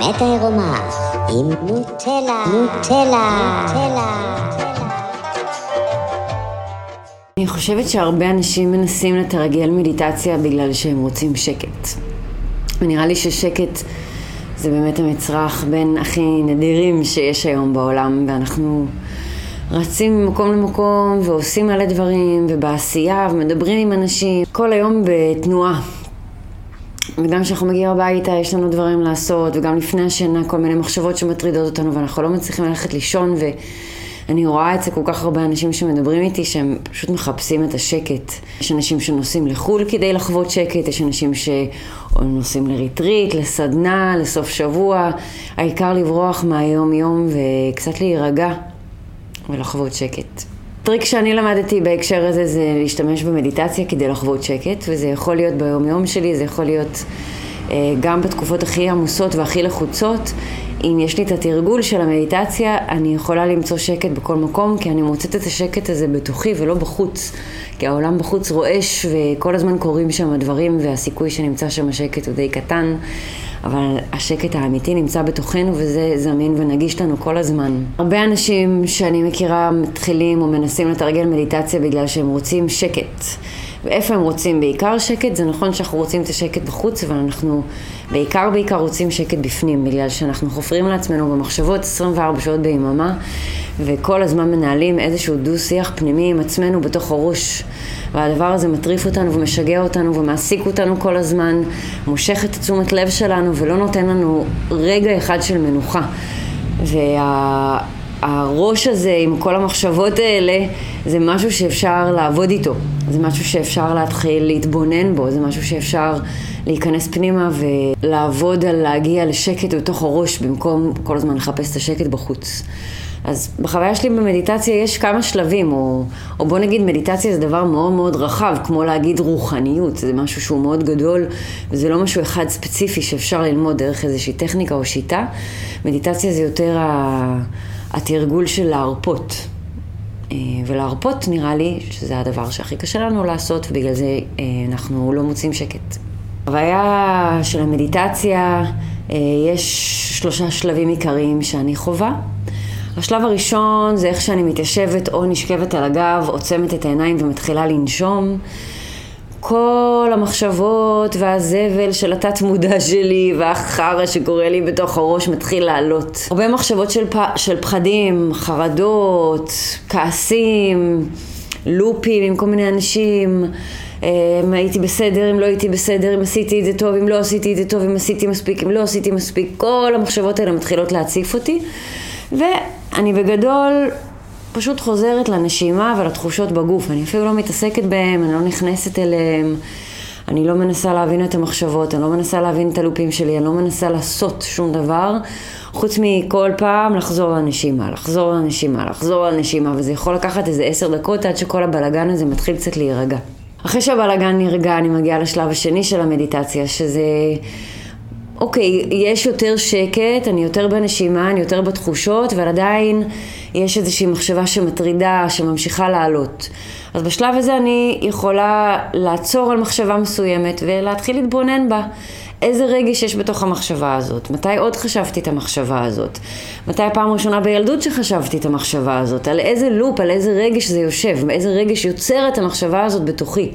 האמת העירומה עם נוטלה, נוטלה, נוטלה. אני חושבת שהרבה אנשים מנסים לתרגל מדיטציה בגלל שהם רוצים שקט. ונראה לי ששקט זה באמת המצרך בין הכי נדירים שיש היום בעולם, ואנחנו רצים ממקום למקום ועושים מלא דברים, ובעשייה, ומדברים עם אנשים, כל היום בתנועה. וגם כשאנחנו מגיעים הביתה יש לנו דברים לעשות, וגם לפני השינה כל מיני מחשבות שמטרידות אותנו, ואנחנו לא מצליחים ללכת לישון, ואני רואה את זה כל כך הרבה אנשים שמדברים איתי, שהם פשוט מחפשים את השקט. יש אנשים שנוסעים לחו"ל כדי לחוות שקט, יש אנשים שנוסעים לריטריט, לסדנה, לסוף שבוע. העיקר לברוח מהיום-יום וקצת להירגע ולחוות שקט. טריק שאני למדתי בהקשר הזה זה להשתמש במדיטציה כדי לחוות שקט, וזה יכול להיות ביום-יום שלי, זה יכול להיות אה, גם בתקופות הכי עמוסות והכי לחוצות. אם יש לי את התרגול של המדיטציה, אני יכולה למצוא שקט בכל מקום, כי אני מוצאת את השקט הזה בתוכי ולא בחוץ. כי העולם בחוץ רועש וכל הזמן קורים שם דברים, והסיכוי שנמצא שם שקט הוא די קטן. אבל השקט האמיתי נמצא בתוכנו וזה זמין ונגיש לנו כל הזמן. הרבה אנשים שאני מכירה מתחילים או מנסים לתרגל מדיטציה בגלל שהם רוצים שקט. ואיפה הם רוצים בעיקר שקט? זה נכון שאנחנו רוצים את השקט בחוץ, אבל אנחנו בעיקר בעיקר רוצים שקט בפנים, בגלל שאנחנו חופרים לעצמנו במחשבות 24 שעות ביממה, וכל הזמן מנהלים איזשהו דו-שיח פנימי עם עצמנו בתוך הראש. והדבר הזה מטריף אותנו ומשגע אותנו ומעסיק אותנו כל הזמן, מושך את תשומת לב שלנו ולא נותן לנו רגע אחד של מנוחה. והראש הזה עם כל המחשבות האלה זה משהו שאפשר לעבוד איתו, זה משהו שאפשר להתחיל להתבונן בו, זה משהו שאפשר להיכנס פנימה ולעבוד על להגיע לשקט בתוך הראש במקום כל הזמן לחפש את השקט בחוץ. אז בחוויה שלי במדיטציה יש כמה שלבים, או, או בוא נגיד מדיטציה זה דבר מאוד מאוד רחב, כמו להגיד רוחניות, זה משהו שהוא מאוד גדול, וזה לא משהו אחד ספציפי שאפשר ללמוד דרך איזושהי טכניקה או שיטה. מדיטציה זה יותר התרגול של להרפות. אה, ולהרפות נראה לי שזה הדבר שהכי קשה לנו לעשות, ובגלל זה אה, אנחנו לא מוצאים שקט. החוויה של המדיטציה, אה, יש שלושה שלבים עיקריים שאני חווה. השלב הראשון זה איך שאני מתיישבת או נשכבת על הגב, עוצמת את העיניים ומתחילה לנשום. כל המחשבות והזבל של התת מודע שלי והחרא שקורה לי בתוך הראש מתחיל לעלות. הרבה מחשבות של, פ... של פחדים, חרדות, כעסים, לופים עם כל מיני אנשים. אם הייתי בסדר, אם לא הייתי בסדר, אם עשיתי את זה טוב, אם לא עשיתי את זה טוב, אם עשיתי מספיק, אם לא עשיתי מספיק, כל המחשבות האלה מתחילות להציף אותי. ואני בגדול פשוט חוזרת לנשימה ולתחושות בגוף. אני אפילו לא מתעסקת בהם, אני לא נכנסת אליהם, אני לא מנסה להבין את המחשבות, אני לא מנסה להבין את הלופים שלי, אני לא מנסה לעשות שום דבר, חוץ מכל פעם לחזור לנשימה, לחזור לנשימה, לחזור לנשימה, וזה יכול לקחת איזה עשר דקות עד שכל הבלגן הזה מתחיל קצת להירגע. אחרי שהבלגן נרגע, אני מגיעה לשלב השני של המדיטציה, שזה... אוקיי, יש יותר שקט, אני יותר בנשימה, אני יותר בתחושות, אבל עדיין יש איזושהי מחשבה שמטרידה, שממשיכה לעלות. אז בשלב הזה אני יכולה לעצור על מחשבה מסוימת ולהתחיל להתבונן בה. איזה רגש יש בתוך המחשבה הזאת? מתי עוד חשבתי את המחשבה הזאת? מתי הפעם הראשונה בילדות שחשבתי את המחשבה הזאת? על איזה לופ, על איזה רגש זה יושב? איזה רגש יוצר את המחשבה הזאת בתוכי?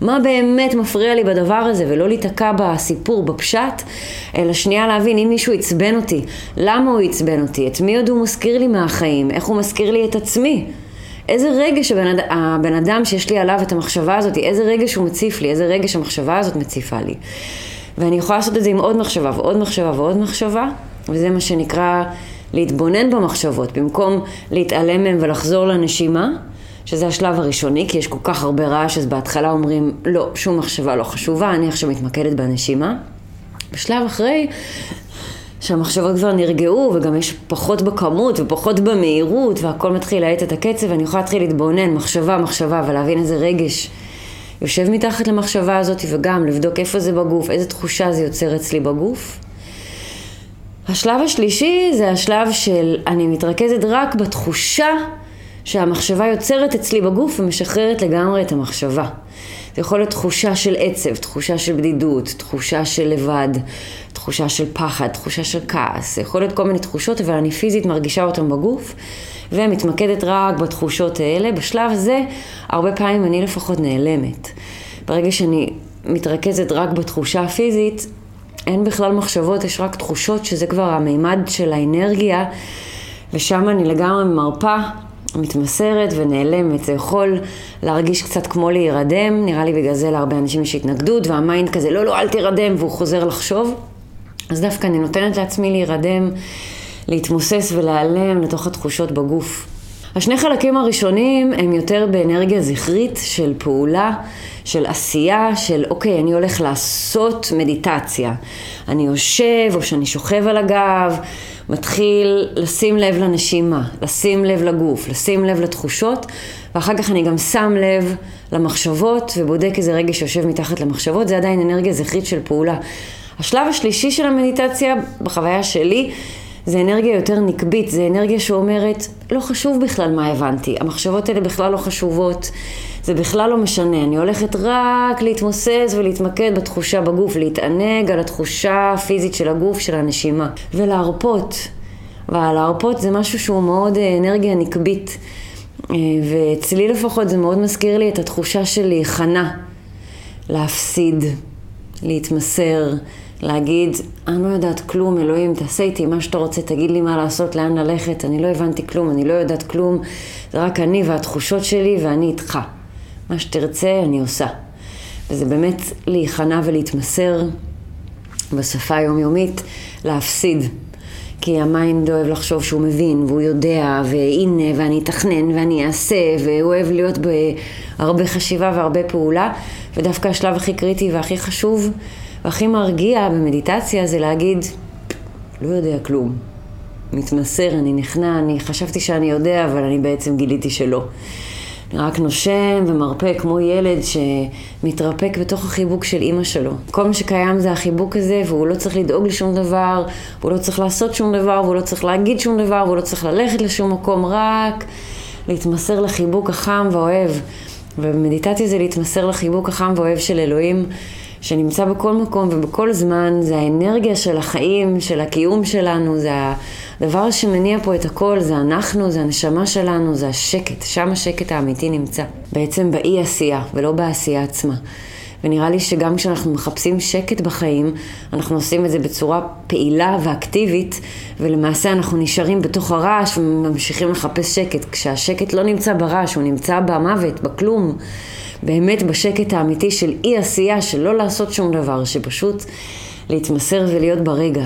מה באמת מפריע לי בדבר הזה? ולא להיתקע בסיפור, בפשט, אלא שנייה להבין אם מישהו עצבן אותי, למה הוא עצבן אותי? את מי עוד הוא מזכיר לי מהחיים? איך הוא מזכיר לי את עצמי? איזה רגש הבן, הבן אדם שיש לי עליו את המחשבה הזאת, איזה רגש הוא מציף לי, איזה רגש המחשבה הזאת מציפה לי. ואני יכולה לעשות את זה עם עוד מחשבה ועוד מחשבה ועוד מחשבה, וזה מה שנקרא להתבונן במחשבות, במקום להתעלם מהם ולחזור לנשימה, שזה השלב הראשוני, כי יש כל כך הרבה רעש, אז בהתחלה אומרים, לא, שום מחשבה לא חשובה, אני עכשיו מתמקדת בנשימה. בשלב אחרי, שהמחשבות כבר נרגעו, וגם יש פחות בכמות ופחות במהירות, והכל מתחיל להאט את הקצב, ואני יכולה להתחיל להתבונן מחשבה, מחשבה, ולהבין איזה רגש יושב מתחת למחשבה הזאת וגם לבדוק איפה זה בגוף, איזה תחושה זה יוצר אצלי בגוף. השלב השלישי זה השלב של אני מתרכזת רק בתחושה שהמחשבה יוצרת אצלי בגוף ומשחררת לגמרי את המחשבה. זה יכול להיות תחושה של עצב, תחושה של בדידות, תחושה של לבד, תחושה של פחד, תחושה של כעס. זה יכול להיות כל מיני תחושות, אבל אני פיזית מרגישה אותן בגוף, ומתמקדת רק בתחושות האלה. בשלב הזה, הרבה פעמים אני לפחות נעלמת. ברגע שאני מתרכזת רק בתחושה הפיזית, אין בכלל מחשבות, יש רק תחושות שזה כבר המימד של האנרגיה, ושם אני לגמרי מרפה, מתמסרת ונעלמת. זה יכול להרגיש קצת כמו להירדם, נראה לי בגלל זה להרבה אנשים יש התנגדות, והמיינד כזה, לא, לא, אל תירדם, והוא חוזר לחשוב. אז דווקא אני נותנת לעצמי להירדם, להתמוסס ולהיעלם לתוך התחושות בגוף. השני חלקים הראשונים הם יותר באנרגיה זכרית של פעולה, של עשייה, של אוקיי, אני הולך לעשות מדיטציה. אני יושב או שאני שוכב על הגב, מתחיל לשים לב לנשימה, לשים לב לגוף, לשים לב לתחושות, ואחר כך אני גם שם לב למחשבות ובודק איזה רגע שיושב מתחת למחשבות, זה עדיין אנרגיה זכרית של פעולה. השלב השלישי של המדיטציה, בחוויה שלי, זה אנרגיה יותר נקבית, זה אנרגיה שאומרת, לא חשוב בכלל מה הבנתי, המחשבות האלה בכלל לא חשובות, זה בכלל לא משנה, אני הולכת רק להתמוסס ולהתמקד בתחושה בגוף, להתענג על התחושה הפיזית של הגוף, של הנשימה, ולהרפות. ולהרפות זה משהו שהוא מאוד אה, אנרגיה נקבית, אה, ואצלי לפחות זה מאוד מזכיר לי את התחושה של להיכנע, להפסיד, להתמסר. להגיד, אני לא יודעת כלום, אלוהים, תעשה איתי מה שאתה רוצה, תגיד לי מה לעשות, לאן ללכת, אני לא הבנתי כלום, אני לא יודעת כלום, זה רק אני והתחושות שלי ואני איתך. מה שתרצה, אני עושה. וזה באמת להיכנע ולהתמסר בשפה היומיומית, להפסיד. כי ה mind אוהב לחשוב שהוא מבין, והוא יודע, והנה, ואני אתכנן, ואני אעשה, והוא אוהב להיות בהרבה חשיבה והרבה פעולה, ודווקא השלב הכי קריטי והכי חשוב והכי מרגיע במדיטציה זה להגיד, לא יודע כלום. מתמסר, אני נכנע, אני חשבתי שאני יודע, אבל אני בעצם גיליתי שלא. אני רק נושם ומרפא כמו ילד שמתרפק בתוך החיבוק של אימא שלו. כל מה שקיים זה החיבוק הזה, והוא לא צריך לדאוג לשום דבר, והוא לא צריך לעשות שום דבר, והוא לא צריך להגיד שום דבר, והוא לא צריך ללכת לשום מקום, רק להתמסר לחיבוק החם והאוהב. ובמדיטציה זה להתמסר לחיבוק החם והאוהב של אלוהים. שנמצא בכל מקום ובכל זמן, זה האנרגיה של החיים, של הקיום שלנו, זה הדבר שמניע פה את הכל, זה אנחנו, זה הנשמה שלנו, זה השקט, שם השקט האמיתי נמצא. בעצם באי עשייה ולא בעשייה עצמה. ונראה לי שגם כשאנחנו מחפשים שקט בחיים, אנחנו עושים את זה בצורה פעילה ואקטיבית, ולמעשה אנחנו נשארים בתוך הרעש וממשיכים לחפש שקט. כשהשקט לא נמצא ברעש, הוא נמצא במוות, בכלום. באמת בשקט האמיתי של אי עשייה, של לא לעשות שום דבר, שפשוט להתמסר ולהיות ברגע.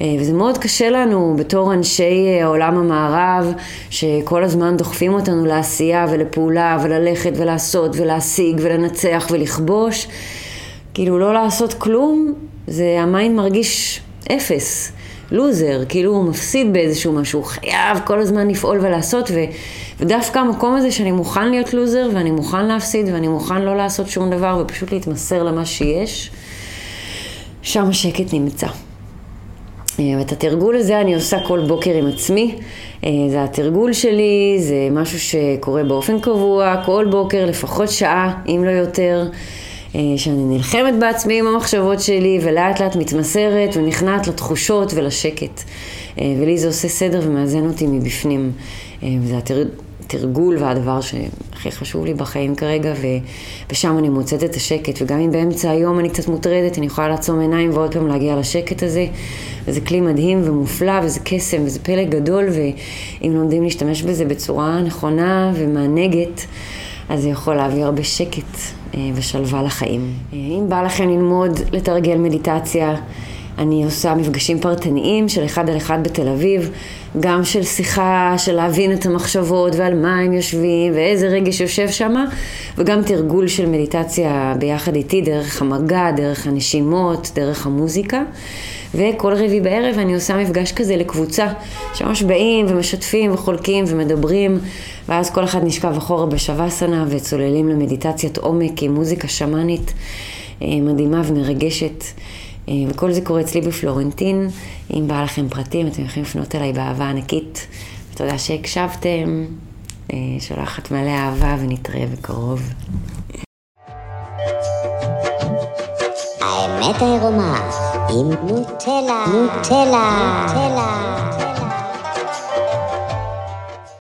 אה, וזה מאוד קשה לנו בתור אנשי אה, העולם המערב, שכל הזמן דוחפים אותנו לעשייה ולפעולה וללכת ולעשות ולהשיג ולנצח ולכבוש. כאילו לא לעשות כלום, זה ה mind מרגיש אפס. loser, כאילו הוא מפסיד באיזשהו משהו, הוא חייב כל הזמן לפעול ולעשות, ו, ודווקא המקום הזה שאני מוכן להיות loser, ואני מוכן להפסיד, ואני מוכן לא לעשות שום דבר, ופשוט להתמסר למה שיש, שם השקט נמצא. אה, ואת התרגול הזה אני עושה כל בוקר עם עצמי. אה, זה התרגול שלי, זה משהו שקורה באופן קבוע, כל בוקר לפחות שעה, אם לא יותר. אה, שאני נלחמת בעצמי עם המחשבות שלי ולאט לאט מתמסרת ונכנעת לתחושות ולשקט. ולי זה עושה סדר ומאזן אותי מבפנים. זה התרגול והדבר שהכי חשוב לי בחיים כרגע, ו... ושם אני מוצאת את השקט. וגם אם באמצע היום אני קצת מוטרדת, אני יכולה לעצום עיניים ועוד פעם להגיע לשקט הזה. וזה כלי מדהים ומופלא, וזה קסם, וזה פלא גדול, ואם לומדים להשתמש בזה בצורה נכונה ומענגת, אז זה יכול להביא הרבה שקט אה, ושלווה לחיים. אה, אם בא לכם ללמוד לתרגל מדיטציה, אני עושה מפגשים פרטניים של אחד על אחד בתל אביב, גם של שיחה, של להבין את המחשבות ועל מה הם יושבים ואיזה רגש יושב שם, וגם תרגול של מדיטציה ביחד איתי דרך המגע, דרך הנשימות, דרך המוזיקה. וכל רביעי בערב אני עושה מפגש כזה לקבוצה, שממש באים ומשתפים וחולקים ומדברים, ואז כל אחד נשכב אחורה בשווסנה וצוללים למדיטציית עומק עם מוזיקה שמאנית אה, מדהימה ומרגשת. אה, וכל זה קורה אצלי בפלורנטין. אם בא לכם פרטים, אתם יכולים לפנות אליי באהבה ענקית. תודה שהקשבתם, אה, שולחת מלא אהבה ונתראה בקרוב. האמת העירומה עם נוטלה, נוטלה, נוטלה.